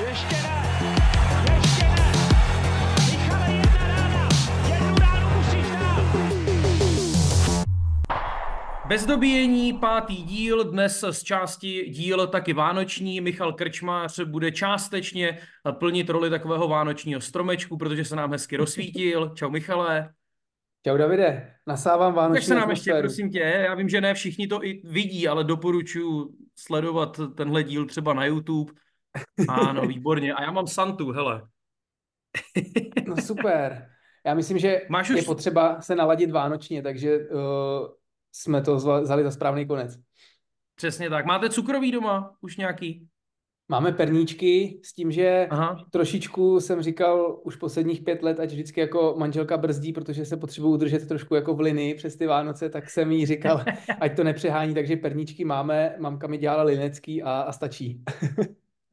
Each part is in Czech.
Ještě ne! Ještě ne! Michale, jedna rána! Jednu ránu musíš dát! Bez dobíjení pátý díl, dnes z části díl taky vánoční. Michal Krčmář bude částečně plnit roli takového vánočního stromečku, protože se nám hezky rozsvítil. Čau Michale. Čau Davide, nasávám vánoční Tak se nám ještě, prosím tě, já vím, že ne všichni to i vidí, ale doporučuji sledovat tenhle díl třeba na YouTube. Ano, výborně. A já mám Santu, hele. No super. Já myslím, že Máš je už- potřeba se naladit vánočně, takže uh, jsme to vzali za správný konec. Přesně tak. Máte cukroví doma? Už nějaký? Máme perníčky s tím, že Aha. trošičku jsem říkal už posledních pět let, ať vždycky jako manželka brzdí, protože se potřebuji udržet trošku jako v linii přes ty Vánoce, tak jsem jí říkal, ať to nepřehání, takže perníčky máme, mamka mi dělala linecký a, a stačí.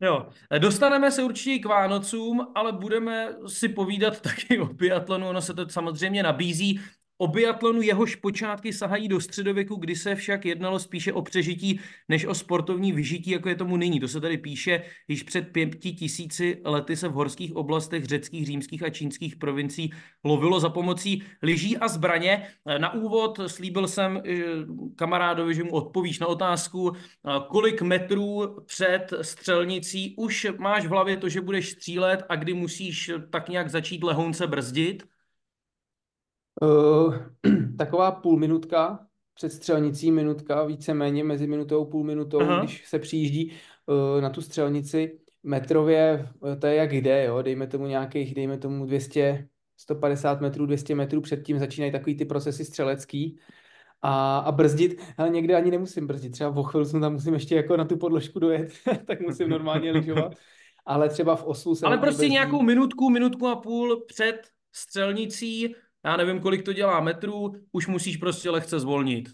Jo, dostaneme se určitě k Vánocům, ale budeme si povídat taky o biatlonu, ono se to samozřejmě nabízí. O biatlonu jehož počátky sahají do středověku, kdy se však jednalo spíše o přežití než o sportovní vyžití, jako je tomu nyní. To se tady píše, již před pěti tisíci lety se v horských oblastech řeckých, římských a čínských provincií lovilo za pomocí lyží a zbraně. Na úvod slíbil jsem eh, kamarádovi, že mu odpovíš na otázku, eh, kolik metrů před střelnicí už máš v hlavě to, že budeš střílet a kdy musíš tak nějak začít lehounce brzdit? Uh, taková půl minutka před střelnicí, minutka, víceméně mezi minutou a půl minutou, Aha. když se přijíždí uh, na tu střelnici metrově, eh, to je jak jde, jo, dejme tomu nějakých, dejme tomu 200, 150 metrů, 200 metrů předtím začínají takový ty procesy střelecký a, a brzdit, ale někde ani nemusím brzdit, třeba o chvilku tam musím ještě jako na tu podložku dojet, tak musím normálně lyžovat, ale třeba v oslu se Ale prostě brzdí. nějakou minutku, minutku a půl před střelnicí, já nevím, kolik to dělá metrů, už musíš prostě lehce zvolnit.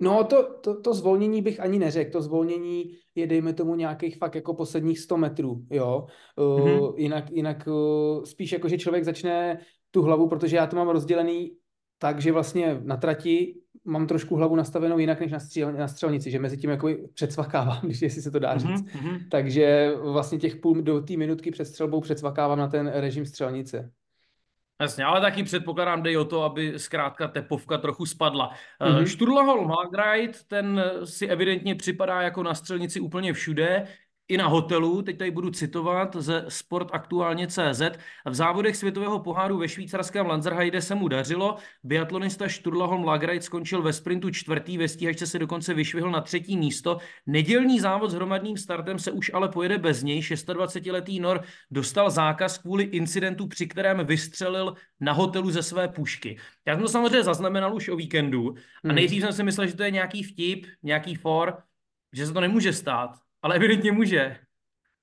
No to, to, to zvolnění bych ani neřekl. To zvolnění je, dejme tomu, nějakých fakt jako posledních 100 metrů, jo. Uh, Mhm. Jinak, jinak uh, spíš jako, že člověk začne tu hlavu, protože já to mám rozdělený tak, že vlastně na trati mám trošku hlavu nastavenou jinak než na, střel, na střelnici, že mezi tím jako předsvakávám, když jestli se to dá říct. Mhm, mhm. Takže vlastně těch půl do té minutky před střelbou předsvakávám na ten režim střelnice. Jasně, ale taky předpokládám, jde o to, aby zkrátka tepovka trochu spadla. Mhm. Mm-hmm. Sturlaholm Hagreit, ten si evidentně připadá jako na střelnici úplně všude, i na hotelu, teď tady budu citovat ze Sport aktuálně CZ. V závodech světového poháru ve švýcarském Lanzerheide se mu dařilo. Biatlonista Sturlaholm Lagreit skončil ve sprintu čtvrtý, ve stíhačce se dokonce vyšvihl na třetí místo. Nedělní závod s hromadným startem se už ale pojede bez něj. 26-letý Nor dostal zákaz kvůli incidentu, při kterém vystřelil na hotelu ze své pušky. Já jsem to samozřejmě zaznamenal už o víkendu a Hmm. nejdřív jsem si myslel, že to je nějaký vtip, nějaký for, že se to nemůže stát, ale evidentně může.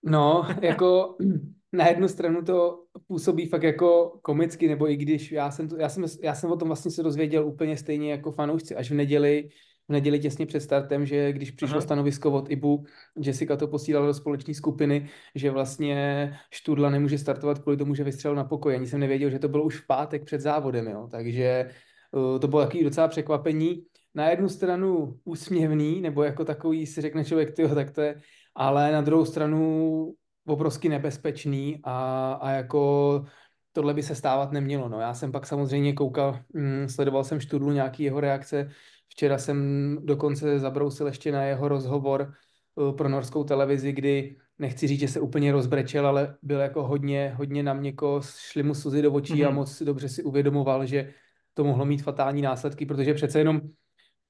No, jako na jednu stranu to působí fakt jako komicky, nebo i když já jsem, to, já jsem, já jsem o tom vlastně se dozvěděl úplně stejně jako fanoušci, až v neděli, v neděli těsně před startem, že když přišlo Aha. stanovisko od IBU, Jessica to posílala do společné skupiny, že vlastně Študla nemůže startovat kvůli tomu, že vystřelil na pokoj. Ani jsem nevěděl, že to bylo už v pátek před závodem, jo. Takže uh, to bylo takový docela překvapení. Na jednu stranu úsměvný, nebo jako takový si řekne člověk, tyjo, tak to je ale na druhou stranu obrovsky nebezpečný a, a jako tohle by se stávat nemělo. No. Já jsem pak samozřejmě koukal, mm, sledoval jsem Študlu nějaký jeho reakce, včera jsem dokonce zabrousil ještě na jeho rozhovor uh, pro norskou televizi, kdy nechci říct, že se úplně rozbrečel, ale byl jako hodně, hodně na měko, šli mu slzy do očí a Mhm. moc dobře si uvědomoval, že to mohlo mít fatální následky, protože přece jenom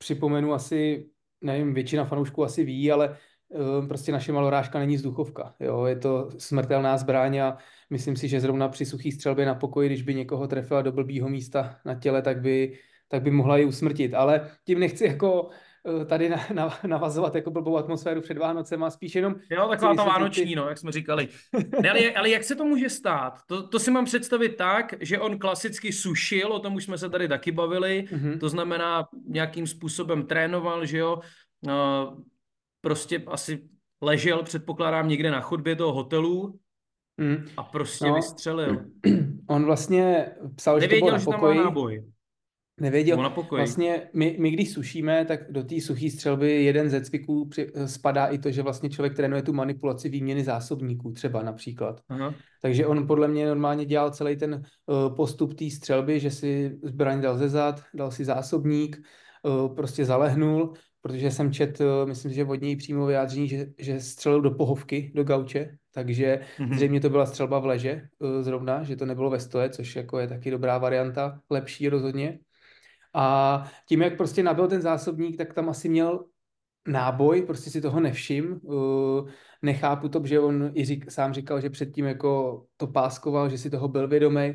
připomenu asi, nevím, většina fanoušků asi ví, ale eh, prostě naše malorážka není vzduchovka. Jo? Je to smrtelná zbraň a myslím si, že zrovna při suchý střelbě na pokoji, když by někoho trefila do blbýho místa na těle, tak by, tak by mohla i usmrtit. Ale tím nechci jako tady na, na, navazovat jako blbou atmosféru před Vánocem a spíš jenom Jo, taková ta vánoční, ty- no, jak jsme říkali. Ne, ale, ale jak se to může stát? To, to si mám představit tak, že on klasicky sušil, o tom už jsme se tady taky bavili, Mhm. to znamená nějakým způsobem trénoval, že jo, no, prostě asi ležel, předpokládám, někde na chodbě toho hotelu Mm. a prostě No. vystřelil. On vlastně psal, že to bylo Nevěděl, na že tam má náboj. Nevěděl. Vlastně my, my když sušíme, tak do té suché střelby jeden ze cviků při, spadá i to, že vlastně člověk trénuje tu manipulaci výměny zásobníků třeba například. Aha. Takže on podle mě normálně dělal celý ten uh, postup té střelby, že si zbraň dal ze zad, dal si zásobník, uh, prostě zalehnul, protože jsem čet, uh, myslím, že od něj přímo vyjádření, že, že střelil do pohovky, do gauče, takže Mhm. zřejmě to byla střelba v leže uh, zrovna, že to nebylo ve stoje, což jako je taky dobrá varianta, lepší rozhodně. A tím, jak prostě nabil ten zásobník, tak tam asi měl náboj, prostě si toho nevšim. Uh, nechápu to, že on i řík, sám říkal, že předtím jako to páskoval, že si toho byl vědomý,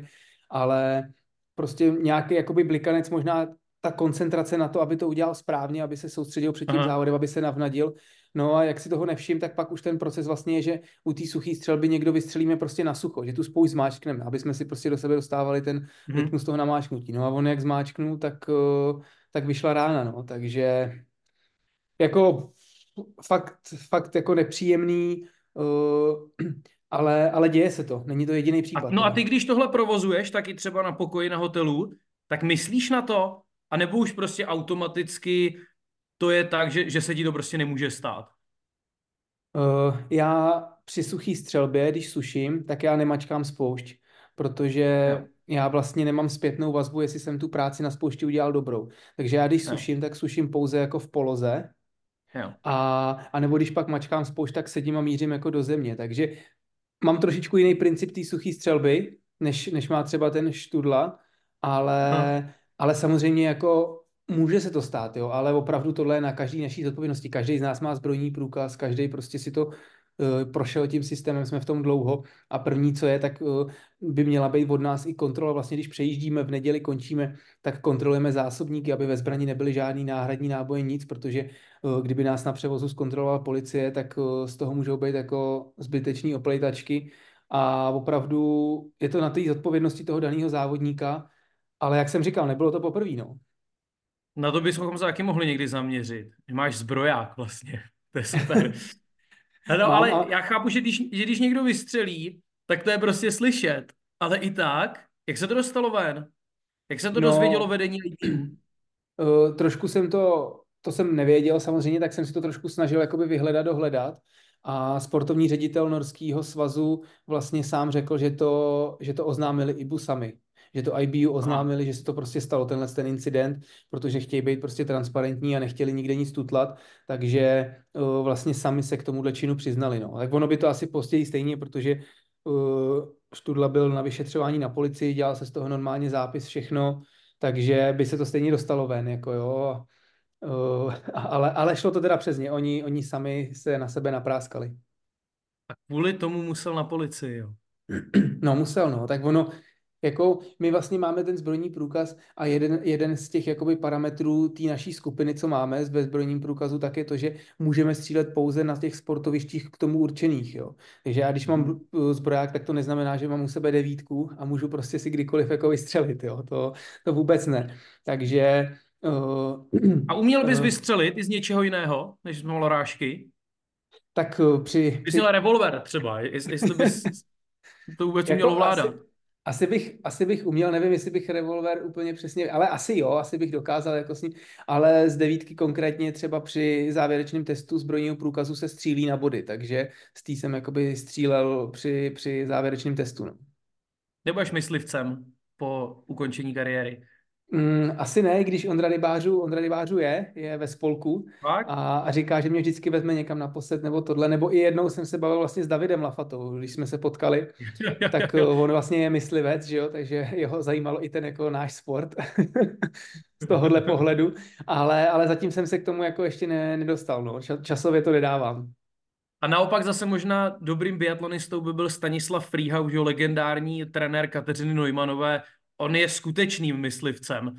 ale prostě nějaký jakoby blikanec, možná ta koncentrace na to, aby to udělal správně, aby se soustředil před tím Aha. závodem, aby se navnadil. No a jak si toho nevšim, tak pak už ten proces vlastně je, že u té suché střelby někdo vystřelíme prostě na sucho, že tu spoušť zmáčkneme, aby jsme si prostě do sebe dostávali ten Mhm. rytmus toho namáčknutí. No a on jak zmáčknul, tak, eh, tak vyšla rána, no, takže jako fakt, fakt jako nepříjemný, uh, ale, ale děje se to, není to jediný A, případ. no a ty, když tohle provozuješ, tak i třeba na pokoji na hotelu, tak myslíš na to? A nebo už prostě automaticky to je tak, že, že se ti to prostě nemůže stát? Uh, já při suchý střelbě, když suším, tak já nemačkám spoušť, protože Jo. já vlastně nemám zpětnou vazbu, jestli jsem tu práci na spoušti udělal dobrou. Takže já když Jo. suším, tak suším pouze jako v poloze, Jo. A, a nebo když pak mačkám spoušť, tak sedím a mířím jako do země. Takže mám trošičku jiný princip té suché střelby, než, než má třeba ten študla, ale, Aha. ale samozřejmě jako může se to stát, jo, ale opravdu tohle je na každý naší zodpovědnosti. Každý z nás má zbrojní průkaz, každý prostě si to uh, prošel tím systémem, jsme v tom dlouho a první, co je, tak uh, by měla být od nás i kontrola. Vlastně, když přejíždíme v neděli, končíme, tak kontrolujeme zásobníky, aby ve zbrani nebyly žádný náhradní náboje, nic, protože uh, kdyby nás na převozu zkontrolovala policie, tak z toho můžou být jako zbyteční oplejtačky a opravdu je to na té zodpovědnosti toho daného závodníka, ale jak jsem říkal, nebylo to poprvé, no. Na to bychom se taky mohli někdy zaměřit. Máš zbroják vlastně. To je super. No, No ale a- já chápu, že když, že když někdo vystřelí, tak to je prostě slyšet. Ale i tak, jak se to dostalo ven? Jak se to No. dozvědělo vedení ITU? Uh, trošku jsem to, to jsem nevěděl samozřejmě, tak jsem si to trošku snažil jakoby vyhledat, dohledat. A sportovní ředitel Norského svazu vlastně sám řekl, že to, že to oznámili IBU sami. Že to IBU oznámili, že se to prostě stalo, tenhle ten incident, protože chtějí být prostě transparentní a nechtěli nikde nic tutlat, takže uh, vlastně sami se k tomuhle činu přiznali. No. Tak ono by to asi později stejně, protože uh, Študla byl na vyšetřování na policii, dělal se z toho normálně zápis, všechno, takže by se to stejně dostalo ven, jako jo. Uh, ale, ale šlo to teda přes ně, oni, oni sami se na sebe napráskali. A kvůli tomu musel na policii, jo. No musel, no, tak ono, jako my vlastně máme ten zbrojní průkaz a jeden, jeden z těch jakoby parametrů té naší skupiny, co máme s bezbrojním průkazu, tak je to, že můžeme střílet pouze na těch sportovištích k tomu určených, jo. Takže já když mám uh, zbroják, tak to neznamená, že mám u sebe devítku a můžu prostě si kdykoliv jako vystřelit, jo. To, to vůbec ne. Takže uh, A uměl bys Eh. vystřelit i z něčeho jiného, než z malorážky? tak uh, při, Bys měl revolver třeba, jest- jestli bys to vůbec uměl ovládat. Jako Asi, asi, bych, asi bych uměl, nevím, jestli bych revolver úplně přesně, ale asi jo, asi bych dokázal jako s ním, ale z devítky konkrétně třeba při závěrečném testu zbrojního průkazu se střílí na body, takže z tý jsem jakoby střílel při, při závěrečném testu. No. Nebudeš myslivcem po ukončení kariéry. Mm, asi ne, když Ondra Rybářů, Ondra Rybářů je, je ve spolku a, a říká, že mě vždycky vezme někam na posed nebo tohle, nebo i jednou jsem se bavil vlastně s Davidem Lafatou, když jsme se potkali, tak eh, on vlastně je myslivec, že jo, takže jeho zajímalo i ten jako náš sport z tohohle pohledu, ale, ale zatím jsem se k tomu jako ještě ne, nedostal, no. Ča- časově to nedávám. A naopak zase možná dobrým biatlonistou by byl Stanislav Frýhau, že jo, legendární trenér Kateřiny Neumanové. On je skutečným myslivcem.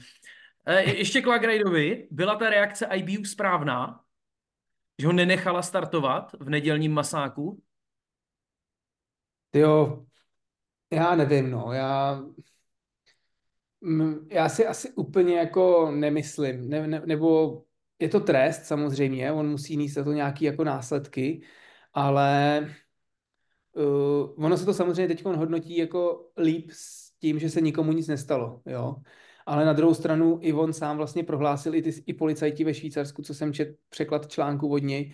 E, je- ještě k Lagrajdovi. Byla ta reakce IBU správná? Že ho nenechala startovat v nedělním masáku? Jo, já nevím, no, já, mm, já si asi úplně jako nemyslím, ne, ne, nebo je to trest samozřejmě, on musí nést za to nějaký jako následky, ale uh, ono se to samozřejmě teď hodnotí jako líp s tím, že se nikomu nic nestalo, jo. ale na druhou stranu i on sám vlastně prohlásil, i, ty, i policajti ve Švýcarsku, co jsem čet překlad článku od něj,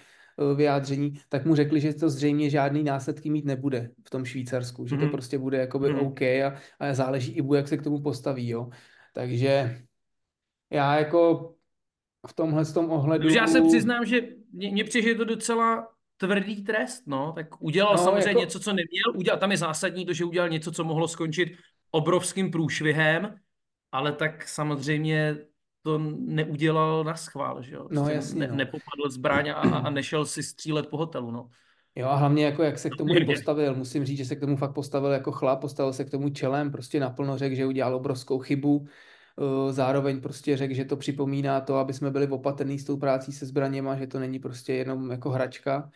eh, vyjádření, tak mu řekli, že to zřejmě žádný následky mít nebude v tom Švýcarsku, že to Mhm. prostě bude jakoby Mhm. OK a, a záleží i bu, jak se k tomu postaví, jo. Takže já jako v tomhle tom ohledu... Já se přiznám, že mě, mě přijde, že je to docela tvrdý trest, no, tak udělal No, samozřejmě jako- něco, co neměl, udělal, tam je zásadní to, že udělal něco, co mohlo skončit obrovským průšvihem, ale tak samozřejmě to neudělal na schvál, že jo, No, Prostě jasně, ne, no. nepopadl zbraň a, a nešel si střílet po hotelu, no. Jo a hlavně jako jak se k tomu postavil, musím říct, že se k tomu fakt postavil jako chlap, postavil se k tomu čelem, prostě naplno řekl, že udělal obrovskou chybu, eh, zároveň prostě řekl, že to připomíná to, aby jsme byli opatrní s tou prácí se zbraněma, že to není prostě jenom jako hračka.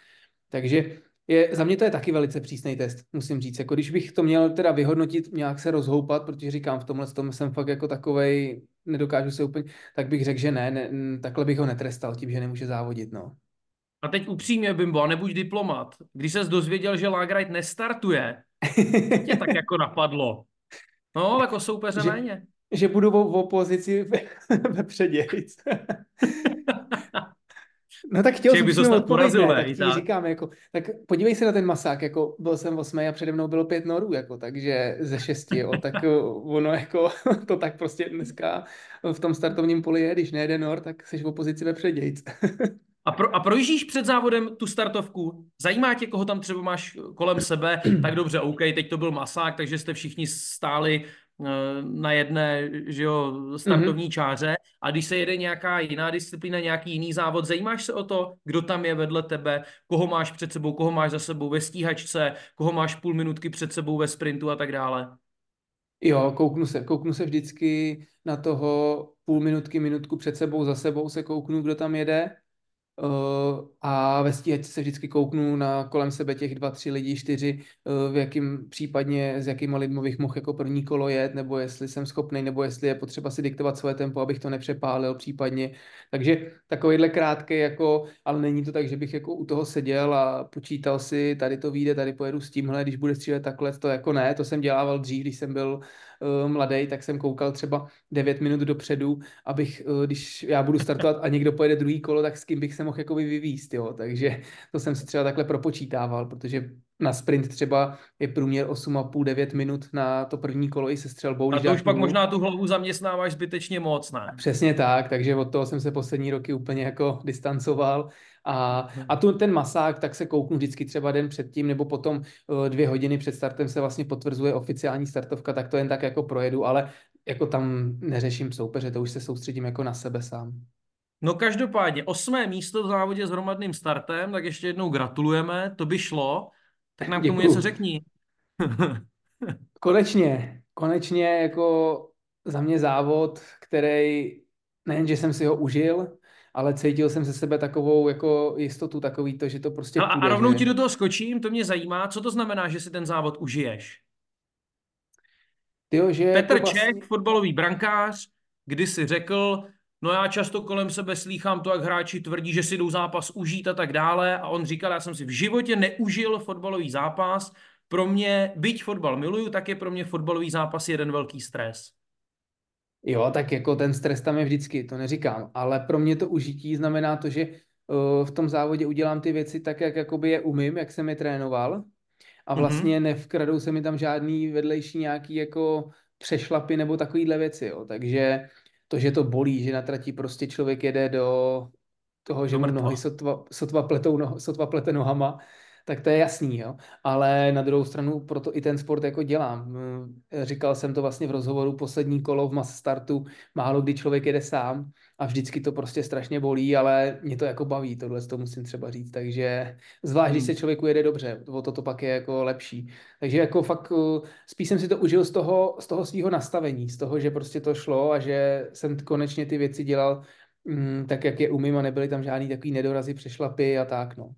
Takže je, za mě to je taky velice přísný test, musím říct. Jako když bych to měl teda vyhodnotit, nějak se rozhoupat, protože říkám, v tomhle tom jsem fakt jako takovej, nedokážu se úplně, tak bych řekl, že ne, ne takhle bych ho netrestal tím, že nemůže závodit, no. A teď upřímně, Bimbo, a nebuď diplomat, když ses dozvěděl, že Lagrite nestartuje, tě tak jako napadlo? No, jako soupeře Že- méně. že budu v v opozici ve, ve předějc. No tak chtěl Že jsem odpověď, porazil, ne, tak tak. říkám, jako, tak podívej se na ten masák, jako byl jsem osmý a přede mnou bylo pět norů, jako, takže ze šesti, jo, tak uh, ono jako, to tak prostě dneska v tom startovním poli je, když nejede nor, tak jsi v opozici ve předějc. A, pro, a projíždíš před závodem tu startovku? Zajímá tě, koho tam třeba máš kolem sebe? Tak dobře, OK, teď to byl masák, takže jste všichni stáli eh, na jedné že jo, startovní čáře. A když se jede nějaká jiná disciplína, nějaký jiný závod, zajímáš se o to, kdo tam je vedle tebe, koho máš před sebou, koho máš za sebou ve stíhačce, koho máš půl minutky před sebou ve sprintu a tak dále? Jo, kouknu se, kouknu se vždycky na toho půl minutky, minutku před sebou, za sebou se kouknu, kdo tam jede. Uh, a ve stíhačce se vždycky kouknu na kolem sebe těch dva, tři lidi, čtyři, uh, v jakým případně s jakýma lidmi bych mohl jako první kolo jet, nebo jestli jsem schopný, nebo jestli je potřeba si diktovat svoje tempo, abych to nepřepálil případně. Takže takovýhle krátký, jako, ale není to tak, že bych jako u toho seděl a počítal si, tady to vyjde, tady pojedu s tímhle, když bude střílet takhle, to jako ne, to jsem dělával dřív, když jsem byl mladý, tak jsem koukal třeba 9 minut dopředu, abych, uh, když já budu startovat a někdo pojede druhý kolo, tak s kým bych se mohl jakoby vyvíst, jo, takže to jsem si třeba takhle propočítával, protože na sprint třeba je průměr 8,5-9 minut na to první kolo i se střelbou. A to už pak nulu. možná tu hlavu zaměstnáváš zbytečně moc, ne? Přesně tak, takže od toho jsem se poslední roky úplně jako distancoval a, Mhm. a tu ten masák, tak se kouknu vždycky třeba den předtím nebo potom eh, dvě hodiny před startem se vlastně potvrzuje oficiální startovka, tak to jen tak jako projedu, ale jako tam neřeším soupeře, to už se soustředím jako na sebe sám. No každopádně, osmé místo v závodě s hromadným startem, tak ještě jednou gratulujeme, to by šlo. Tak nám k tomu něco řekni. Konečně, konečně jako za mě závod, který nejen, že jsem si ho užil, ale cítil jsem se sebe takovou jako jistotu, takový to, že to prostě a, a půjde, rovnou že? ti do toho skočím, to mě zajímá, co to znamená, že si ten závod užiješ. Tyjo, že Petr vlastně... Čech, fotbalový brankář, kdysi řekl, no já často kolem sebe slýchám to, jak hráči tvrdí, že si jdou zápas užít a tak dále. A on říkal, já jsem si v životě neužil fotbalový zápas. Pro mě, byť fotbal miluju, tak je pro mě fotbalový zápas jeden velký stres. Jo, tak jako ten stres tam je vždycky, to neříkám, ale pro mě to užití znamená to, že uh, v tom závodě udělám ty věci tak, jak jakoby je umím, jak jsem je trénoval a Mhm. vlastně nevkradou se mi tam žádný vedlejší nějaký jako přešlapy nebo takovýhle věci, jo. Takže to, že to bolí, že na trati prostě člověk jede do toho, že mu nohy sotva, sotva, pletou, no, sotva plete nohama, tak to je jasný, jo. Ale na druhou stranu proto i ten sport jako dělám. Mm, Říkal jsem to vlastně v rozhovoru poslední kolo v mass startu, málo kdy člověk jede sám a vždycky to prostě strašně bolí, ale mě to jako baví, tohle to musím třeba říct, takže zvlášť, když Hmm. se člověku jede dobře, o to to pak je jako lepší. Takže jako fakt uh, spíš jsem si to užil z toho, z toho svého nastavení, z toho, že prostě to šlo a že jsem konečně ty věci dělal mm, tak, jak je umím a nebyly tam žádný takový nedorazy, přešlapy a tak, no.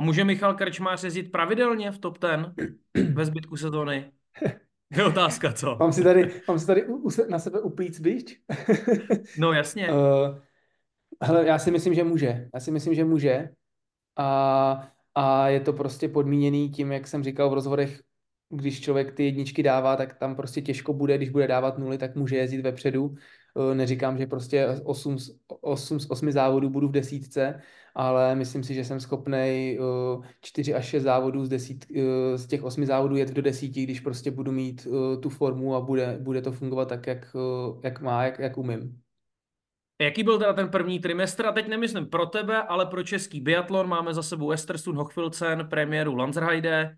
A může Michal Krčmář jezdit pravidelně v top ten ve zbytku sezóny? Je otázka, co? Mám si tady, mám si tady u, u, na sebe uplíc bič? No jasně. Uh, hele, já si myslím, že může. Já si myslím, že může. A, a je to prostě podmíněný tím, jak jsem říkal v rozhodech, když člověk ty jedničky dává, tak tam prostě těžko bude, když bude dávat nuly, tak může jezdit vepředu. Eh, neříkám, že prostě 8, 8 z 8 závodů budu v desítce, ale myslím si, že jsem schopný 4 až 6 závodů z, desít, z těch 8 závodů jet do desíti, když prostě budu mít tu formu a bude, bude to fungovat tak, jak, jak má, jak, jak umím. Jaký byl teda ten první trimestr? A teď nemyslím pro tebe, ale pro český biatlon. Máme za sebou Estersund, Hochfilzen, premiéru Lanzerheide.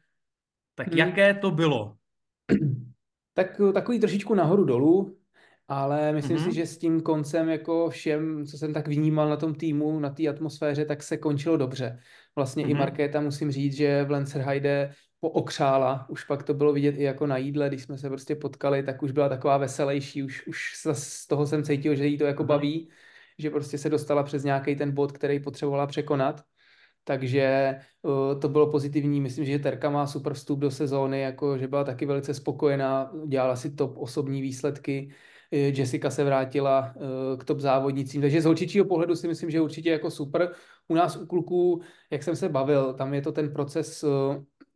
Tak hmm. jaké to bylo? Tak takový trošičku nahoru dolů, ale myslím mm-hmm. si, že s tím koncem jako všem, co jsem tak vnímal na tom týmu, na té atmosféře, tak se končilo dobře. Vlastně mm-hmm. i mhm. Markéta musím říct, že v Lancerheide pookřála, už pak to bylo vidět i jako na jídle, když jsme se prostě potkali, tak už byla taková veselější, už, už z toho jsem cítil, že jí to jako mhm. baví, že prostě se dostala přes nějaký ten bod, který potřebovala překonat. Takže uh, to bylo pozitivní. Myslím, že Terka má super vstup do sezóny, jako že byla taky velice spokojená, dělala si top osobní výsledky. Jessica se vrátila uh, k top závodnicím. Takže z holčičího pohledu si myslím, že určitě jako super. U nás u kluků, jak jsem se bavil, tam je to ten proces uh,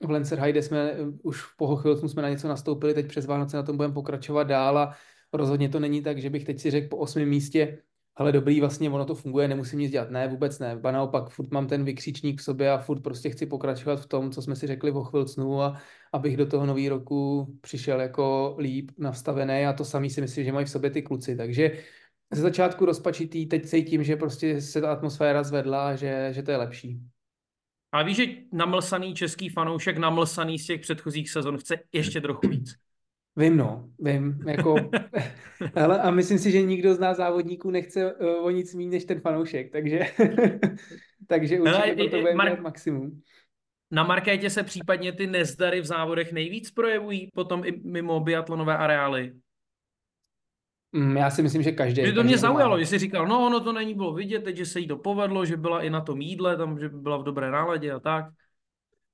v Lancerheide jsme už po chvilku jsme na něco nastoupili, teď přes Vánoce na tom budeme pokračovat dál a rozhodně to není tak, že bych teď si řekl po osmém místě, ale dobrý, vlastně ono to funguje, nemusím nic dělat. Ne, vůbec ne. Ba naopak, furt mám ten vykřičník v sobě a furt prostě chci pokračovat v tom, co jsme si řekli o chvilcnu a abych do toho nového roku přišel jako líp nastavený a to samý si myslím, že mají v sobě ty kluci. Takže ze začátku rozpačitý, teď cítím, že prostě se ta atmosféra zvedla, že, že to je lepší. A víš, že namlsaný český fanoušek, namlsaný z těch předchozích sezon, chce ještě trochu víc. Vím, no, vím, jako, ale a myslím si, že nikdo z nás závodníků nechce uh, o nic méně než ten fanoušek, takže, takže určitě ale, to bude Mar- maximum. Na markétě se případně ty nezdary v závodech nejvíc projevují potom i mimo biatlonové areály? Mm, já si myslím, že každý. Mě to každý mě zaujalo, že jsi říkal, no ono to není bylo vidět, teď, že se jí to povedlo, že byla i na tom jídle, tam, že byla v dobré náladě a tak.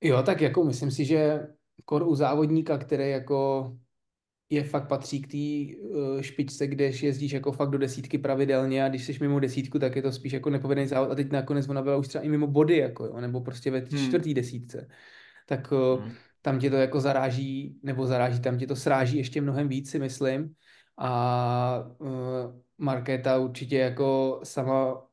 Jo, tak jako myslím si, že kor u závodníka, který jako je fakt patří k té uh, špičce, kde jezdíš jako fakt do desítky pravidelně a když jsi mimo desítku, tak je to spíš jako nepovedený závod a teď nakonec ona byla už třeba i mimo body, jako jo, nebo prostě ve hmm. čtvrtý desítce. Tak uh, hmm. tam tě to jako zaráží, nebo zaráží, tam tě to sráží ještě mnohem víc, si myslím. A uh, Markéta určitě jako sama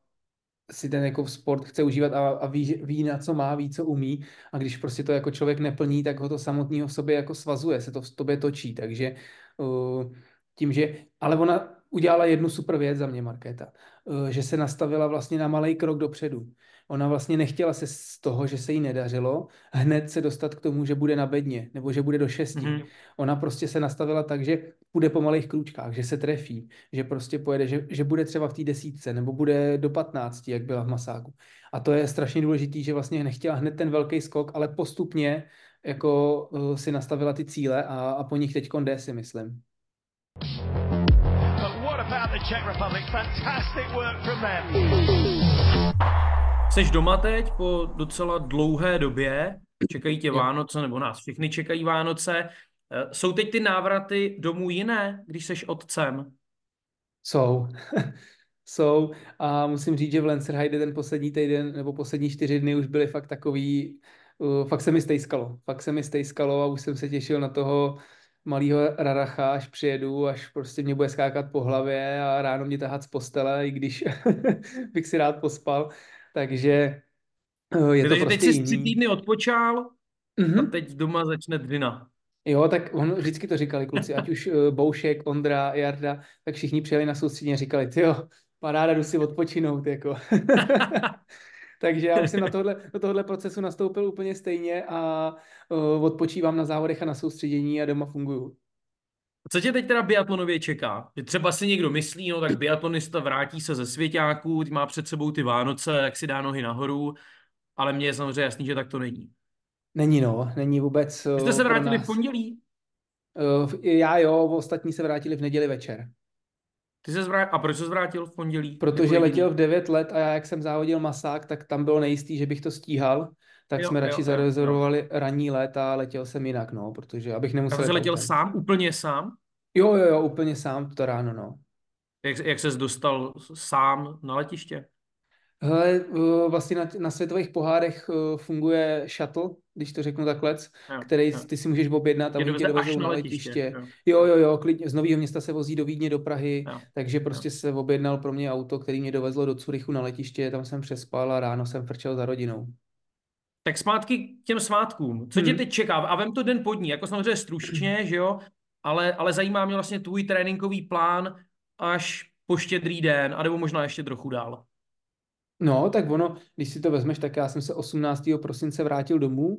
si ten jako sport chce užívat a, a ví, ví, na co má, ví, co umí. A když prostě to jako člověk neplní, tak ho to samotného v sobě jako svazuje, se to v tobě točí, takže uh, tím, že, ale ona udělala jednu super věc za mě, Markéta, uh, že se nastavila vlastně na malý krok dopředu. Ona vlastně nechtěla se z toho, že se jí nedařilo, hned se dostat k tomu, že bude na bedně, nebo že bude do šesti. Mm-hmm. Ona prostě se nastavila tak, že bude po malých krůčkách, že se trefí, že prostě pojede, že, že bude třeba v té desítce, nebo bude do patnácti, jak byla v Masáku. A to je strašně důležitý, že vlastně nechtěla hned ten velký skok, ale postupně jako uh, si nastavila ty cíle a, a po nich teď jde, si myslím. But what about the Czech Republic? Fantastic work from them. Jsi doma teď po docela dlouhé době, čekají tě Vánoce, nebo nás všichni čekají Vánoce. Eh, jsou teď ty návraty domů jiné, když jsi otcem? Jsou. Jsou a musím říct, že v Lancerheide ten poslední týden nebo poslední čtyři dny už byly fakt takový, uh, fakt se mi stejskalo. Fakt se mi stejskalo a už jsem se těšil na toho malého raracha, až přijedu, až prostě mě bude skákat po hlavě a ráno mě tahat z postele, i když bych si rád pospal. Takže eh, je to prostě teď jsi tři týdny odpočal mm-hmm. a teď doma začne dvina. Jo, tak on, vždycky to říkali kluci, ať už uh, Boušek, Ondra, Jarda, tak všichni přijeli na soustředění a říkali, jo, paráda, jdu si odpočinout, jako. Takže já už jsem na tohle, do tohohle procesu nastoupil úplně stejně a uh, odpočívám na závodech a na soustředění a doma funguju. Co tě teď teda biatlonově čeká? Že třeba si někdo myslí, no tak biatlonista vrátí se ze svěťáků, má před sebou ty Vánoce, jak si dá nohy nahoru, ale mně je samozřejmě jasný, že tak to není. Není no, není vůbec. Vy jste se vrátili v pondělí? Uh, já jo, ostatní se vrátili v neděli večer. Ty se zvrátil, a proč se vrátil v pondělí? Protože letěl v 9 let a já, jak jsem závodil masák, tak tam bylo nejistý, že bych to stíhal tak jo, jsme radši zarezervovali ranní let a letěl jsem jinak, no, protože abych nemusel... Takže letěl ten. sám, úplně sám? Jo, jo, jo, úplně sám to ráno, no. Jak, jak ses dostal sám na letiště? Hele, eh, vlastně na, na světových pohárech eh, funguje shuttle, když to řeknu takhle, Jo, který jo. ty si můžeš objednat a oni tě dovezou na letiště, letiště. jo. Jo, jo, jo, klidně, z Nového města se vozí do Vídně, do Prahy, Jo. takže prostě se objednal pro mě auto, který mě dovezlo do Curychu na letiště, tam jsem přespal a ráno jsem frčel za rodinou. Tak zpátky k těm svátkům. Co tě Hmm. teď čeká? A vem to den po dní, jako samozřejmě stručně, že jo? Ale, ale zajímá mě vlastně tvůj tréninkový plán až po štědrý den, anebo možná ještě trochu dál. No, tak ono, když si to vezmeš, tak já jsem se 18. prosince vrátil domů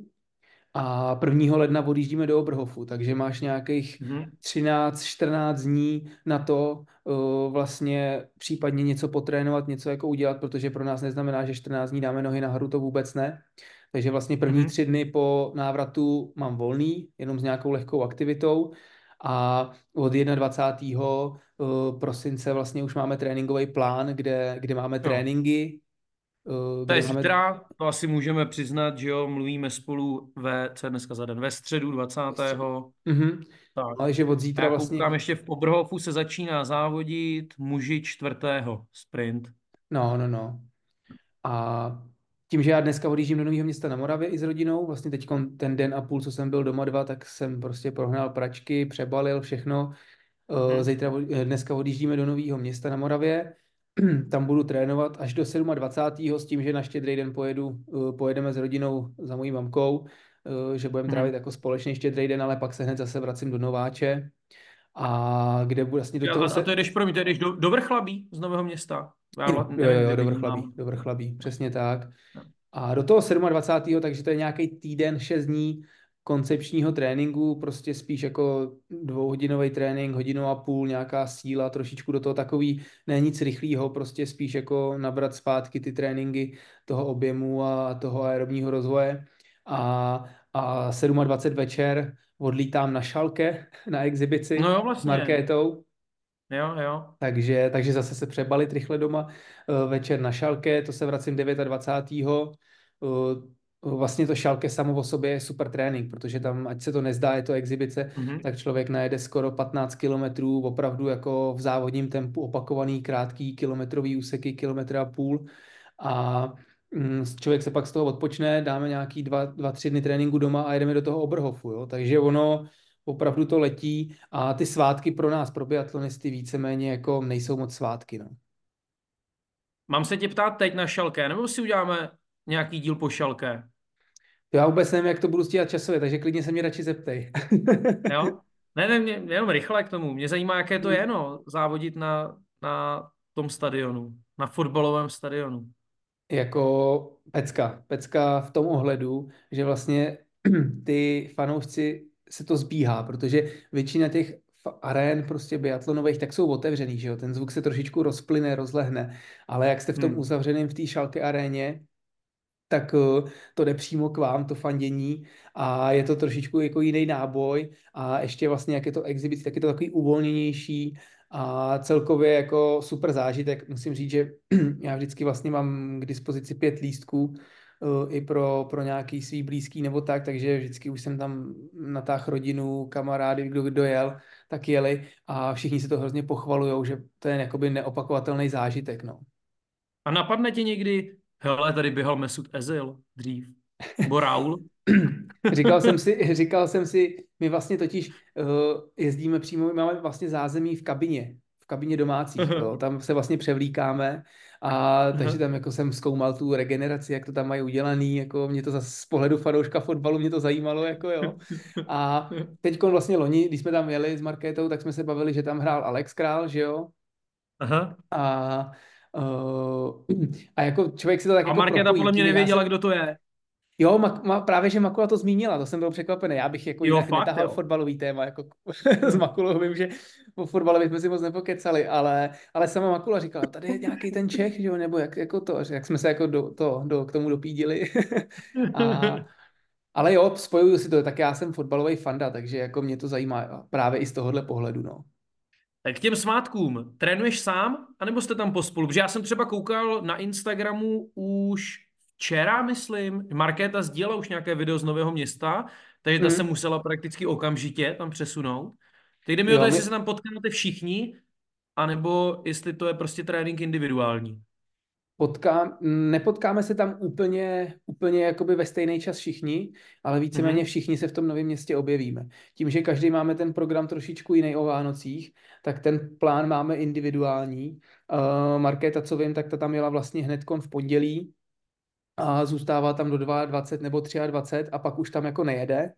a 1. ledna odjíždíme do Oberhofu, takže máš nějakých Mhm. 13-14 dní na to uh, vlastně případně něco potrénovat, něco jako udělat, protože pro nás neznamená, že 14 dní dáme nohy nahoru, to vůbec ne. Takže vlastně první Mhm. tři dny po návratu mám volný, jenom s nějakou lehkou aktivitou a od 21. uh, prosince vlastně už máme tréninkový plán, kde, kde máme Jo. tréninky, uh, To je máme... zítra, to asi můžeme přiznat, že jo, mluvíme spolu ve, co je dneska za den, ve středu 20. Mhm. Tak. Ale že od zítra já vlastně... koukám, ještě v Oberhofu se začíná závodit muži čtvrtého sprint. No, no, no. A tím, že já dneska odjíždím do Nového města na Moravě i s rodinou, vlastně teď ten den a půl, co jsem byl doma dva, tak jsem prostě prohnal pračky, přebalil všechno. Mhm. Zítra, eh, dneska odjíždíme do Nového města na Moravě, tam budu trénovat až do 27. s tím, že na štědrý den pojedu, eh, pojedeme s rodinou za mojí mamkou, že budeme Mhm. trávit jako společný štědrý den, ale pak se hned zase vracím do Nováče. A kde bude vlastně do A, toho a se... to jedeš, promiň, to jedeš do, do Vrchlabí z Nového města? Já Jo, jo, jo, do. Vrchlabí, do Vrchlabí, přesně tak. A do toho 27. takže to je nějaký týden, 6 dní koncepčního tréninku, prostě spíš jako dvouhodinový trénink, hodinu a půl, nějaká síla, trošičku do toho takový, ne nic rychlého, prostě spíš jako nabrat zpátky ty tréninky toho objemu a toho aerobního rozvoje. A, a 27 večer odlítám na Šalke, na exibici No jo, s vlastně. Markétou. Jo, jo. Takže, takže zase se přebalit rychle doma eh, večer na Šalke, to se vracím 29. Eh, Vlastně to Šalke samo o sobě je super trénink, protože tam, ať se to nezdá, je to exibice, Mhm. tak člověk najede skoro 15 kilometrů, opravdu jako v závodním tempu opakovaný, krátký kilometrový úseky, kilometr a půl. A mm, člověk se pak z toho odpočne, dáme nějaký dva, dva, tři dny tréninku doma a jedeme do toho Oberhofu, jo? Takže ono opravdu to letí a ty svátky pro nás, pro biatlonisty víceméně jako nejsou moc svátky, no. Mám se tě ptát teď na šalké, nebo si uděláme nějaký díl po šalké? Já vůbec nevím, jak to budu stíhat časově, takže klidně se mě radši zeptej. Jo? Ne, ne, mě, jenom rychle k tomu. Mě zajímá, jaké to je, no, závodit na, na tom stadionu, na fotbalovém stadionu. jako pecka. Pecka v tom ohledu, že vlastně ty fanoušci se to zbíhá, protože většina těch arén prostě biatlonových tak jsou otevřený, že jo, ten zvuk se trošičku rozplyne, rozlehne, ale jak jste v tom Hmm. uzavřeném v té šalké aréně, tak eh, to jde přímo k vám, to fandění a je to trošičku jako jiný náboj a ještě vlastně jak je to exibici, tak je to takový uvolněnější a celkově jako super zážitek. Musím říct, že já vždycky vlastně mám k dispozici pět lístků i pro, pro nějaký svý blízký nebo tak, takže vždycky už jsem tam natáhl rodinu, kamarády, kdo kdo jel, tak jeli a všichni se to hrozně pochvalujou, že to je jakoby neopakovatelný zážitek, no. A napadne tě někdy, hele, tady běhal Mesut Ezil dřív, nebo Raul. Říkal jsem si, říkal jsem si, my vlastně totiž uh, jezdíme přímo, my máme vlastně zázemí v kabině, kabině domácích, jo, tam se vlastně převlíkáme a takže tam jako jsem zkoumal tu regeneraci, jak to tam mají udělaný, jako mě to zase z pohledu fanouška fotbalu mě to zajímalo, jako jo. A teď vlastně loni, když jsme tam jeli s Markétou, tak jsme se bavili, že tam hrál Alex Král, že jo, Aha. a uh, a jako člověk si to tak A jako Markéta podle mě nevěděla, jsem- kdo to je. Jo, ma, ma, právě, že Makula to zmínila, to jsem byl překvapený. Já bych jako Jo, jinak fakt, netahal jo. fotbalový téma, jako s Makulou vím, že o fotbale bychom si moc nepokecali, ale, ale sama Makula říkala, tady je nějaký ten Čech, že jo, nebo jak, jako to, jak jsme se jako do, to, do, k tomu dopídili. A, ale jo, spojuju si to, tak já jsem fotbalový fanda, takže jako mě to zajímá právě i z tohohle pohledu, no. Tak k těm svátkům, trénuješ sám, anebo jste tam pospolu? Protože já jsem třeba koukal na Instagramu už včera, myslím, Markéta sdílela už nějaké video z Nového města, takže ta Mhm. se musela prakticky okamžitě tam přesunout. Teď jde mi o to, jestli se tam potkáte všichni, anebo jestli to je prostě trénink individuální. Potká, nepotkáme se tam úplně, úplně jakoby ve stejný čas všichni, ale víceméně Mhm. všichni se v tom novém městě objevíme. Tím, že každý máme ten program trošičku jiný o Vánocích, tak ten plán máme individuální. Uh, Markéta, co vím, tak ta tam jela vlastně hned v pondělí a zůstává tam do 22 nebo 23 a pak už tam jako nejede.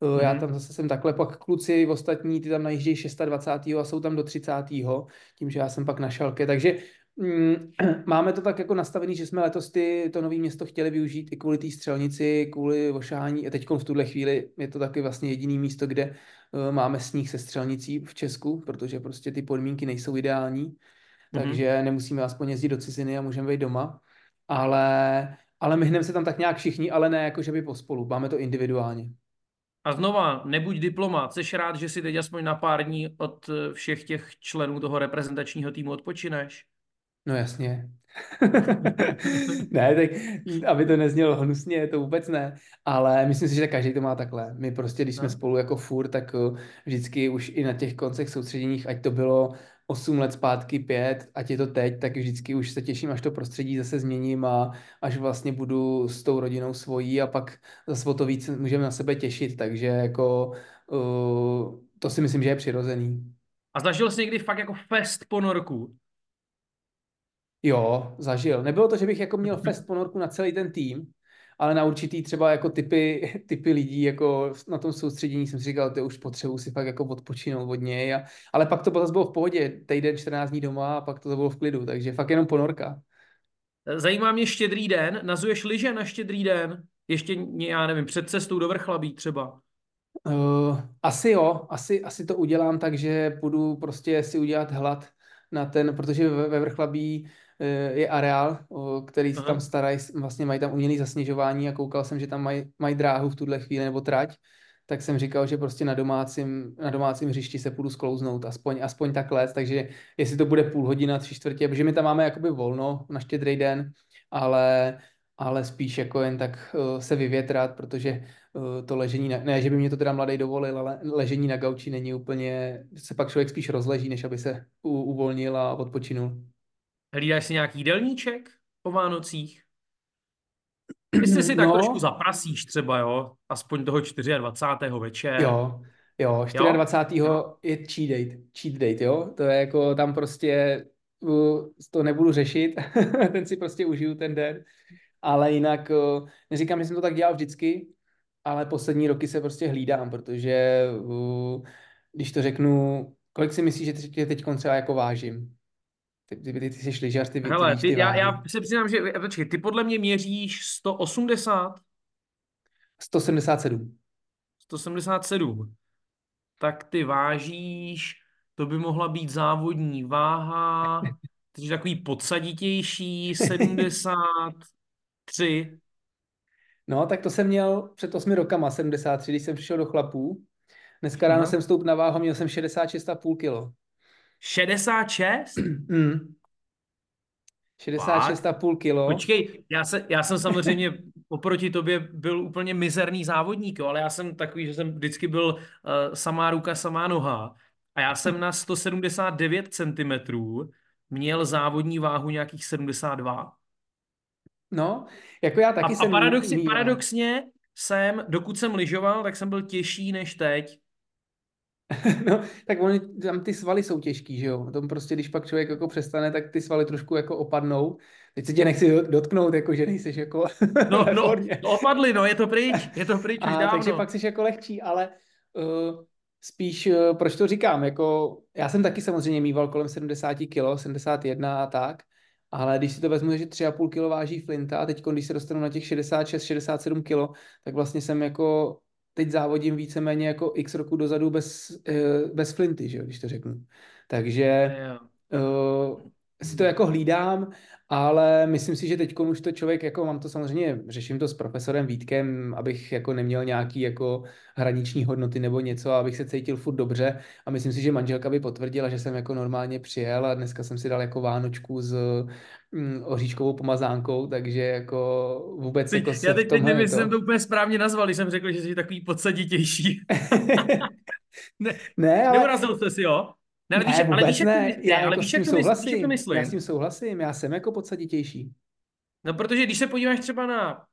Uh, Já Mhm. tam zase jsem takhle, pak kluci ostatní, ty tam najíždějí 26. a jsou tam do 30. tím, že já jsem pak na šalke, takže mm, máme to tak jako nastavený, že jsme letos ty, to nové město chtěli využít i kvůli té střelnici, kvůli ošahání a teď v tuhle chvíli je to taky vlastně jediný místo, kde uh, máme sníh se střelnicí v Česku, protože prostě ty podmínky nejsou ideální, Mhm. takže nemusíme aspoň jezdit do ciziny a můžeme být doma, ale, ale myhneme se tam tak nějak všichni, ale ne jako, že by pospolu, máme to individuálně. A znova, nebuď diplomat, jsi rád, že si teď aspoň na pár dní od eh, všech těch členů toho reprezentačního týmu odpočineš? No jasně. ne, tak aby to neznělo hnusně, to vůbec ne, ale myslím si, že každý to má takhle. My prostě, když jsme No. spolu jako furt, tak uh, vždycky už i na těch koncech soustředěních, ať to bylo 8 let zpátky, 5, ať je to teď, tak vždycky už se těším, až to prostředí zase změním a až vlastně budu s tou rodinou svojí a pak zase o to víc můžeme na sebe těšit, takže jako uh, to si myslím, že je přirozený. A zažil jsi někdy fakt jako fest ponorku? Jo, zažil. Nebylo to, že bych jako měl fest ponorku na celý ten tým, ale na určitý třeba jako typy, typy lidí jako na tom soustředění jsem si říkal, to už potřebuji si fakt jako odpočinout od něj. A, ale pak to zase bylo v pohodě, týden 14 dní doma a pak to bylo v klidu, takže fakt jenom ponorka. Zajímá mě štědrý den. Nazuješ liže na štědrý den? Ještě, já nevím, před cestou do Vrchlabí třeba. Uh, asi jo, asi, asi to udělám tak, že půjdu prostě si udělat hlad na ten, protože ve, ve Vrchlabí je areál, který se tam starají, vlastně mají tam umělý zasněžování a koukal jsem, že tam mají, mají dráhu v tuhle chvíli nebo trať, tak jsem říkal, že prostě na domácím, na domácím hřišti se půjdu sklouznout, aspoň, aspoň takhle, takže jestli to bude půl hodina, tři čtvrtě, protože my tam máme jakoby volno na štědrý den, ale, ale spíš jako jen tak uh, se vyvětrat, protože uh, to ležení, na, ne, že by mě to teda mladý dovolil, ale ležení na gauči není úplně, se pak člověk spíš rozleží, než aby se u, uvolnil a odpočinul. Hlídáš si nějaký jídelníček po Vánocích? Jestli si tak No. trošku zaprasíš třeba, jo? Aspoň toho 24. večer. Jo, jo, 24. Jo? je cheat date, cheat date, jo, to je jako tam prostě to nebudu řešit, ten si prostě užiju ten den, ale jinak uh, neříkám, že jsem to tak dělal vždycky, ale poslední roky se prostě hlídám, protože když to řeknu, kolik si myslíš, že teď třeba jako vážím? Ty, ty, ty, ty jsi lyžař, ty, ty Hele, víš ty, ty já, já se přiznám, že počkej, ty podle mě měříš 180, 177. 177. Tak ty vážíš, to by mohla být závodní váha, takže takový podsaditější, 73. No, tak to jsem měl před 8 rokama, 73, když jsem přišel do chlapů. Dneska ráno Aha. jsem stoupil na váhu, měl jsem 66,5 kilo. 66? Mm. 66,5 kilo. Počkej, já, se, já jsem samozřejmě oproti tobě byl úplně mizerný závodník, jo, ale já jsem takový, že jsem vždycky byl uh, samá ruka, samá noha. A já jsem na 179 cm měl závodní váhu nějakých 72. No, jako já A, taky a jsem paradoxně, mýval. paradoxně jsem, dokud jsem lyžoval, tak jsem byl těžší než teď. No, tak oni, tam ty svaly jsou těžký, že jo? Tom prostě, když pak člověk jako přestane, tak ty svaly trošku jako opadnou. Teď se tě nechci dot- dotknout, jako že nejseš jako No, no, no opadli, no, je to pryč, je to pryč už A, dávno. takže pak jsi jako lehčí, ale uh, spíš, uh, proč to říkám, jako já jsem taky samozřejmě mýval kolem 70 kg, 71 a tak, ale když si to vezmu, že 3,5 kg váží flinta a teď, když se dostanu na těch 66-67 kg, tak vlastně jsem jako teď závodím víceméně jako x roku dozadu bez, uh, bez flinty, že jo, když to řeknu. Takže uh, si to jako hlídám, ale myslím si, že teď už to člověk, jako mám to samozřejmě, řeším to s profesorem Vítkem, abych jako neměl nějaký jako hraniční hodnoty nebo něco, abych se cítil furt dobře a myslím si, že manželka by potvrdila, že jsem jako normálně přijel a dneska jsem si dal jako vánočku s mm, oříškovou pomazánkou, takže jako vůbec Teď, jako se já teď, teď nevím, jestli to... jsem to úplně správně nazval, když jsem řekl, že jsi takový podsaditější. ne, ne, ale neurazil jsi si, jo? Ne, ale Ne, víš, ale vůbec víš, ne, já ale jako víš, s jak tím to mys- víš, jak to souhlasím, myslím? já s tím souhlasím, já jsem jako podsaditější. No, protože když se podíváš třeba na,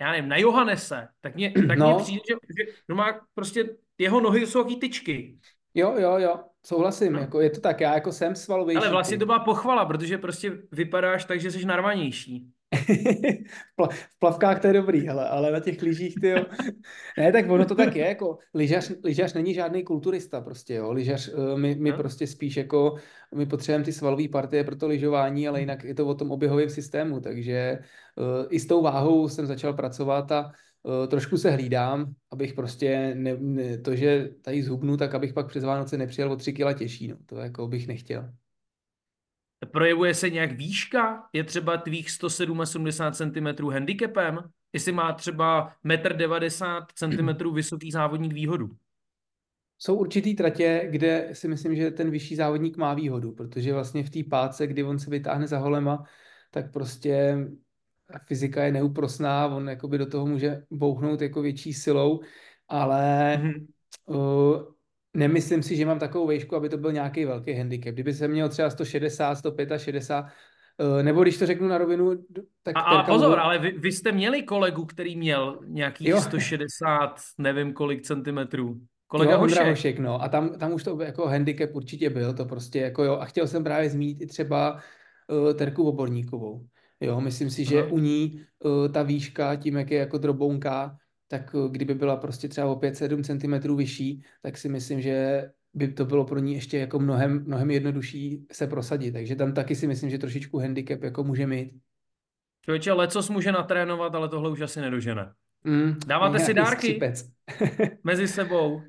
já nevím, na Johannese, tak mně, tak No. mně přijde, že, že no má prostě, jeho nohy jsou jaký tyčky. Jo, jo, jo, souhlasím, No. jako je to tak, já jako jsem svalovější. Ale vlastně to byla pochvala, protože prostě vypadáš tak, že jsi narvanější. v pla- v plavkách to je dobrý, hele, ale na těch lyžích, ty jo. Ne, tak ono to tak je, jako lyžař, lyžař není žádný kulturista prostě, jo. Lyžař, eh, my, my prostě spíš jako, my potřebujeme ty svalové partie pro to lyžování, ale jinak je to o tom oběhovém systému, takže eh, i s tou váhou jsem začal pracovat a eh, trošku se hlídám, abych prostě, ne, ne, to, že tady zhubnu, tak abych pak přes Vánoce nepřijel o tři kila těžší, no. To jako bych nechtěl. Projevuje se nějak výška? Je třeba tvých 177 cm handicapem? Jestli má třeba 1,90 cm vysoký závodník výhodu? Jsou určitý tratě, kde si myslím, že ten vyšší závodník má výhodu, protože vlastně v té páce, kdy on se vytáhne za holema, tak prostě fyzika je neúprosná, on jakoby do toho může bouchnout jako větší silou, ale Mhm. uh, nemyslím si, že mám takovou výšku, aby to byl nějaký velký handicap. Kdyby se měl třeba 160, 165, uh, nebo když to řeknu na rovinu, tak A, a pozor, ale vy, vy jste měli kolegu, který měl nějakých Jo. 160, nevím kolik centimetrů. Kolega jo, Ondra Hošek. Hošek, no. A tam, tam už to jako handicap určitě byl, to prostě jako jo. A chtěl jsem právě zmínit i třeba uh, Terku Oborníkovou. Jo, myslím si, že Aha. u ní uh, ta výška, tím, jak je jako drobounká, tak uh, kdyby byla prostě třeba o 5-7 cm vyšší, tak si myslím, že by to bylo pro ní ještě jako mnohem, mnohem jednodušší se prosadit. Takže tam taky si myslím, že trošičku handicap jako může mít. Člověče, lecos může natrénovat, ale tohle už asi nedožene. Mm, Dáváte si dárky? Mezi sebou,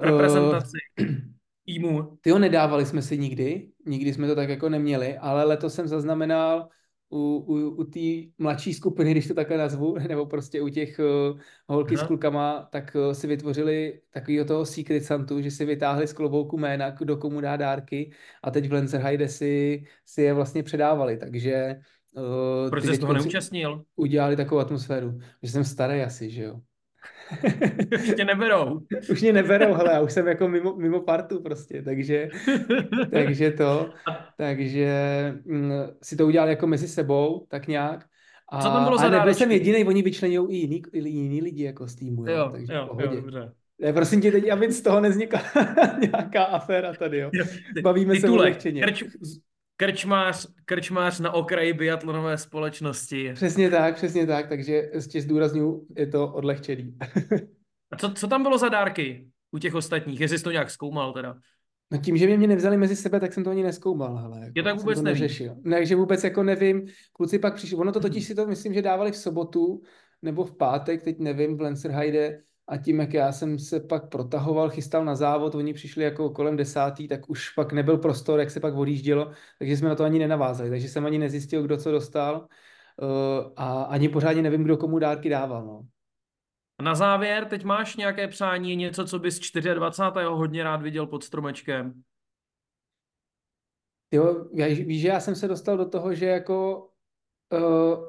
Eh, reprezentaci, týmu. Ty ho nedávali jsme si nikdy, nikdy jsme to tak jako neměli, ale letos jsem zaznamenal u, u, u té mladší skupiny, když to takhle nazvu, nebo prostě u těch uh, holky Aha. s klukama, tak uh, si vytvořili takovýho toho Secret Santu, že si vytáhli z klobouku jména, kdo komu dá dárky a teď v Lenzerheide si, si je vlastně předávali, takže uh, Proč jsi toho neúčastnil? udělali takovou atmosféru, že jsem starý asi, že jo. Už tě neberou. Už mě neberou, hele, já už jsem jako mimo, mimo partu prostě, takže, takže to, takže mm, si to udělali jako mezi sebou, tak nějak. A, Co tam bylo za a nebyl jsem jediný, oni vyčlenují i jiný, i jiný lidi jako z týmu, jo, Jo, takže jo, jo, dobře. Ne, prosím tě teď, aby z toho nevznikla nějaká aféra tady, jo. Bavíme se titulek. odlehčeně. Krč, krčmář, krčmář na okraji biatlonové společnosti. Přesně tak, přesně tak, takže ještě zdůraznuju, je to odlehčený. A co, co tam bylo za dárky u těch ostatních? Jestli jsi to nějak zkoumal teda. No tím, že mě, mě nevzali mezi sebe, tak jsem to ani neskoumal, hele. Jako, Je tak vůbec neřešil. Ne, takže vůbec jako nevím, kluci pak přišli, ono to totiž si to myslím, že dávali v sobotu nebo v pátek, teď nevím, v Lencerheide a tím, jak já jsem se pak protahoval, chystal na závod, oni přišli jako kolem desátý, tak už pak nebyl prostor, jak se pak odjíždělo, takže jsme na to ani nenavázali, takže jsem ani nezjistil, kdo co dostal uh, a ani pořádně nevím, kdo komu dárky dával, no. Na závěr, teď máš nějaké přání, něco, co bys 24. hodně rád viděl pod stromečkem? Jo, já, víš, že já jsem se dostal do toho, že jako uh,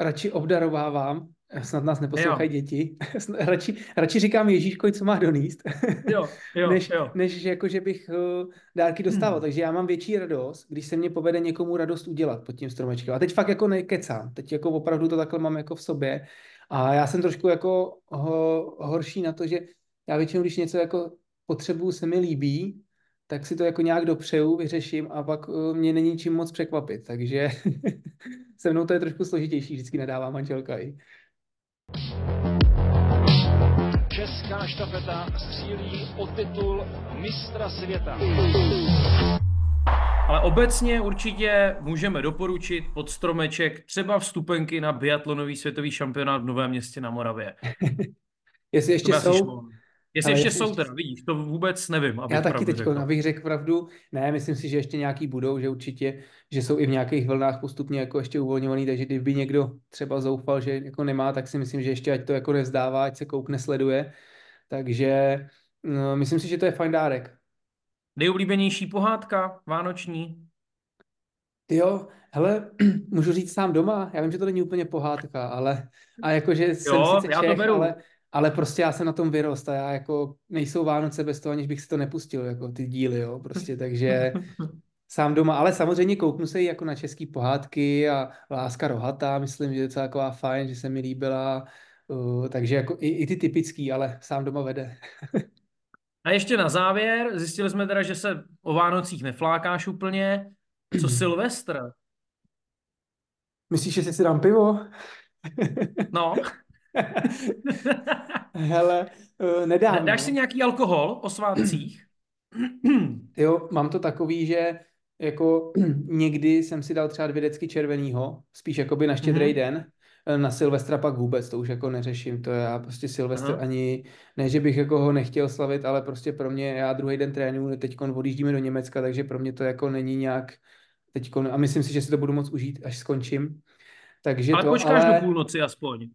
radši obdarovávám, snad nás neposlouchají děti, radši, radši říkám Ježíškovi, co má doníst, Jo, jo, než, jo. než jako, že bych uh, dárky dostával. Takže já mám větší radost, když se mě povede někomu radost udělat pod tím stromečkem. A teď fakt jako nekecám, teď jako opravdu to takhle mám jako v sobě. A já jsem trošku jako ho, horší na to, že já většinou, když něco jako potřebuju, se mi líbí, tak si to jako nějak dopřeju, vyřeším a pak uh, mě není čím moc překvapit. Takže se mnou to je trošku složitější, vždycky nadává manželka i. Česká štafeta střílí o titul mistra světa. Ale obecně určitě můžeme doporučit pod stromeček třeba vstupenky na biatlonový světový šampionát v Novém městě na Moravě. Jestli ještě jsou, šlo. Jestli ještě jsou teda, vidíš, to vůbec nevím, abych Já taky teď, abych řekl pravdu, ne, myslím si, že ještě nějaký budou, že určitě, že jsou i v nějakých vlnách postupně jako ještě uvolňovaný, takže kdyby někdo třeba zoufal, že jako nemá, tak si myslím, že ještě ať to jako nevzdává, ať se koukne, sleduje. Takže no, myslím si, že to je fajn dárek. Nejoblíbenější pohádka vánoční? Ty jo, hele, můžu říct sám doma, já vím, že to není úplně pohádka, ale a jakože jsem Jo, sice já to Čech, beru. ale, ale prostě já jsem na tom vyrost a já jako nejsou Vánoce bez toho, aniž bych si to nepustil, jako ty díly, jo, prostě, takže sám doma, ale samozřejmě kouknu se i jako na český pohádky a Láska rohatá, myslím, že je to taková fajn, že se mi líbila, uh, takže jako i, i ty typický, ale sám doma vede. A ještě na závěr, zjistili jsme teda, že se o Vánocích neflákáš úplně. Co Silvestr? Myslíš, že si dám pivo? No. Hele, uh, nedám. Dáš no. si nějaký alkohol o svátcích? Jo, mám to takový, že jako někdy jsem si dal třeba dvě decky červenýho, spíš jakoby na štědrý Mhm. den, e, na Silvestra pak vůbec, to už jako neřeším, to já prostě Silvestr Aha. ani, ne, že bych jako ho nechtěl slavit, ale prostě pro mě, já druhý den trénuju, teď odjíždíme do Německa, takže pro mě to jako není nějak teď a myslím si, že si to budu moc užít, až skončím. Takže Ale to, počkáš ale... do půlnoci aspoň.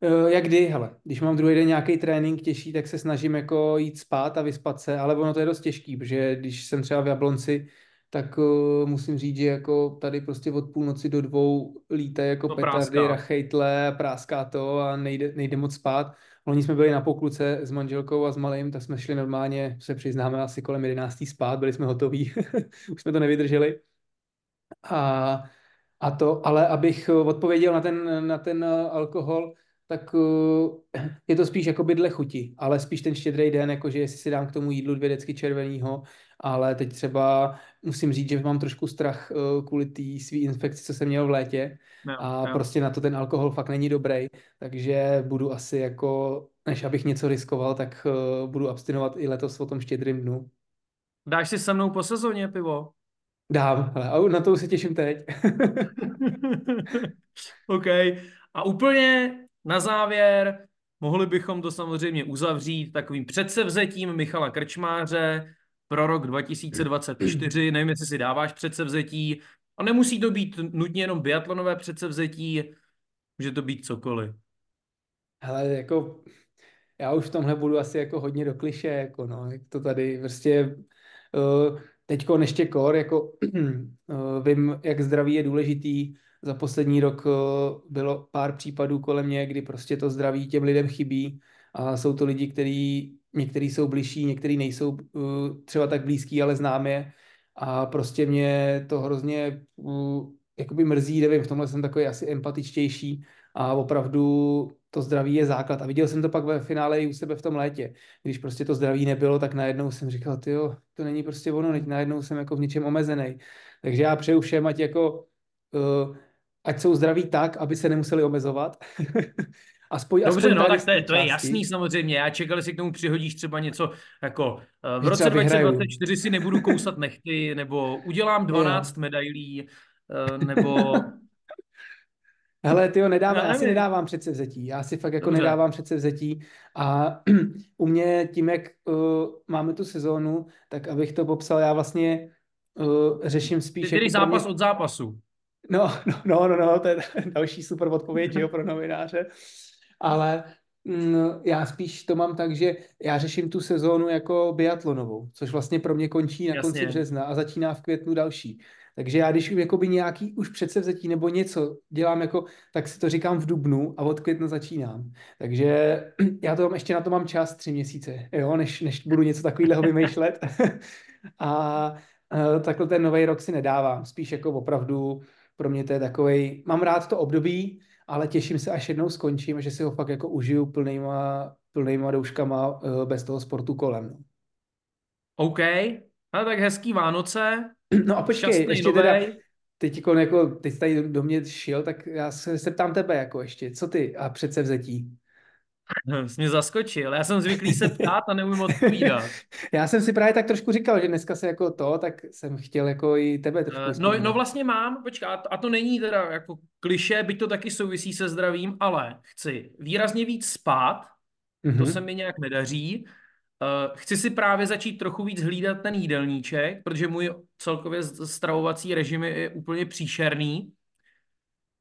Uh, jak kdy, hele, když mám druhý den nějaký trénink těžší, tak se snažím jako jít spát a vyspat se, ale ono to je dost těžký, protože když jsem třeba v Jablonci, tak uh, musím říct, že jako tady prostě od půlnoci do dvou lítají jako To petardy, práská. rachejtle, práská to a nejde, nejde moc spát. Loni jsme byli na pokluce s manželkou a s malým, tak jsme šli normálně, se přiznáme, asi kolem 11. spát, byli jsme hotoví, už jsme to nevydrželi. A, a to, ale abych odpověděl na ten, na ten uh, alkohol, tak uh, je to spíš jako bydle chuti, ale spíš ten štědrý den, jakože jestli si dám k tomu jídlu dvě decky červenýho, ale teď třeba musím říct, že mám trošku strach uh, kvůli té svý infekci, co jsem měl v létě Jo, a jo. prostě na to ten alkohol fakt není dobrý, takže budu asi jako, než abych něco riskoval, tak uh, budu abstinovat i letos o tom štědrým dnu. Dáš si se mnou po sezóně pivo? Dám, hele, a na to už se těším teď. OK. A úplně na závěr mohli bychom to samozřejmě uzavřít takovým předsevzetím Michala Krčmáře pro rok 2024. Nevím, jestli si dáváš předsevzetí. A nemusí to být nutně jenom biatlonové předsevzetí, může to být cokoliv. Hele, jako já už v tomhle budu asi jako hodně do kliše, jako no, jak to tady prostě uh, teďko ještě kor, jako uh, vím, jak zdraví je důležitý. Za poslední rok uh, bylo pár případů kolem mě, kdy prostě to zdraví těm lidem chybí a jsou to lidi, kteří někteří jsou blížší, někteří nejsou uh, třeba tak blízký, ale znám je a prostě mě to hrozně uh, jakoby mrzí, nevím, v tomhle jsem takový asi empatičtější a opravdu to zdraví je základ. A viděl jsem to pak ve finále i u sebe v tom létě. Když prostě to zdraví nebylo, tak najednou jsem říkal, jo, to není prostě ono, najednou jsem jako v něčem omezený. Takže já přeju všem, ať jako, uh, ať jsou zdraví tak, aby se nemuseli omezovat. aspoň, Dobře, aspoň no tak to je, to je jasný samozřejmě. Já čekal, jestli k tomu přihodíš třeba něco jako eh, v roce třeba vyhraju. 2024 si nebudu kousat nechty, nebo udělám 12 medailí, eh, nebo Hele, ty jo, nedávám, Já já si nedávám předsevzetí. Já si fakt jako Dobře. nedávám předsevzetí. A u mě tím, jak uh, máme tu sezónu, tak abych to popsal, já vlastně uh, řeším spíš... ty tedy jako pro mě- zápas od zápasu. No, no, no, no, no, to je další super odpověď, jo, pro novináře. Ale mm, já spíš to mám tak, že já řeším tu sezónu jako biatlonovou, což vlastně pro mě končí na konci Jasně. března a začíná v květnu další. Takže já když jakoby nějaký už předsevzetí nebo něco dělám jako, tak si to říkám v dubnu a od května začínám. Takže já to mám, ještě na to mám čas tři měsíce, jo, než, než budu něco takového vymýšlet. a eh, takhle ten nový rok si nedávám. Spíš jako opravdu pro mě to je takový, mám rád to období, ale těším se, až jednou skončím, že si ho fakt jako užiju plnýma, plnýma douškama eh, bez toho sportu kolem. no. OK, ale tak hezký Vánoce, No a počkej, ještě teda, teď, jako, jako, teď tady do mě šil, tak já se, se ptám tebe jako ještě, co ty a předsevzetí? Jsi mě zaskočil, já jsem zvyklý se ptát a neumím odpovídat. Já jsem si právě tak trošku říkal, že dneska se jako to, tak jsem chtěl jako i tebe trošku Eh, No, no vlastně mám, počkej, a to, není teda jako kliše, byť to taky souvisí se zdravím, ale chci výrazně víc spát, to Mhm. se mi nějak nedaří. Eh, Chci si právě začít trochu víc hlídat ten jídelníček, protože můj celkově stravovací režim je úplně příšerný.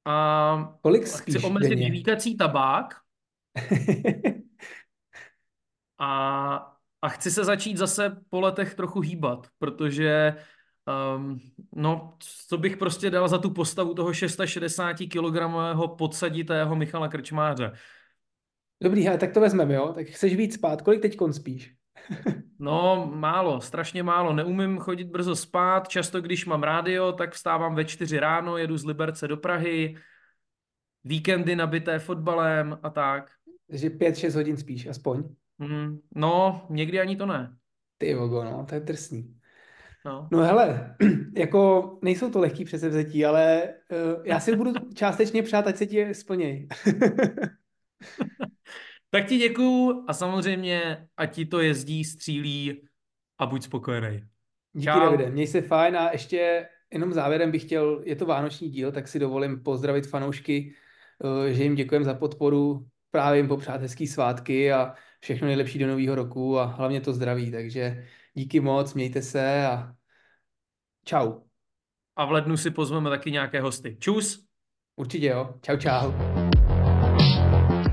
A Kolik chci spíš omezit denně? vítací tabák a, a chci se začít zase po letech trochu hýbat, protože um, no, co bych prostě dal za tu postavu toho 660 kg podsaditého Michala Krčmáře. Dobrý, ale tak to vezmeme, jo? Tak chceš víc spát, kolik teď spíš? No, málo, strašně málo. Neumím chodit brzo spát. Často, když mám rádio, tak vstávám ve čtyři ráno, jedu z Liberce do Prahy. Víkendy nabité fotbalem a tak. Takže 5-6 hodin spíš, aspoň. Mm, no, někdy ani to ne. Ty vogo, no, to je drsný. No. No hele, jako nejsou to lehký předsevzetí, ale uh, já si budu částečně přát, ať se ti splněj. tak ti děkuju a samozřejmě, ať ti to jezdí, střílí a buď spokojený. Díky, Čau. Davide, měj se fajn a ještě jenom závěrem bych chtěl, je to vánoční díl, tak si dovolím pozdravit fanoušky, eh, že jim děkujem za podporu, právě jim popřát hezký svátky a všechno nejlepší do nového roku a hlavně to zdraví, takže díky moc, mějte se a čau. A v lednu si pozveme taky nějaké hosty. Čus! Určitě jo. Čau, čau.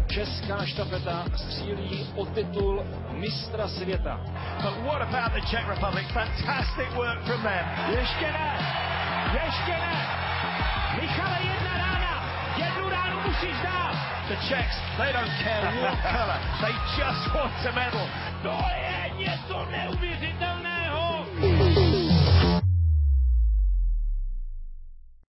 Česká štafeta střílí o titul mistra světa. But what about the Czech Republic? Fantastic work from them. Ještě ne! Ještě ne! Michale, jedna rána! Jednu ránu musíš dát! The Czechs, they don't care what color. They just want a medal.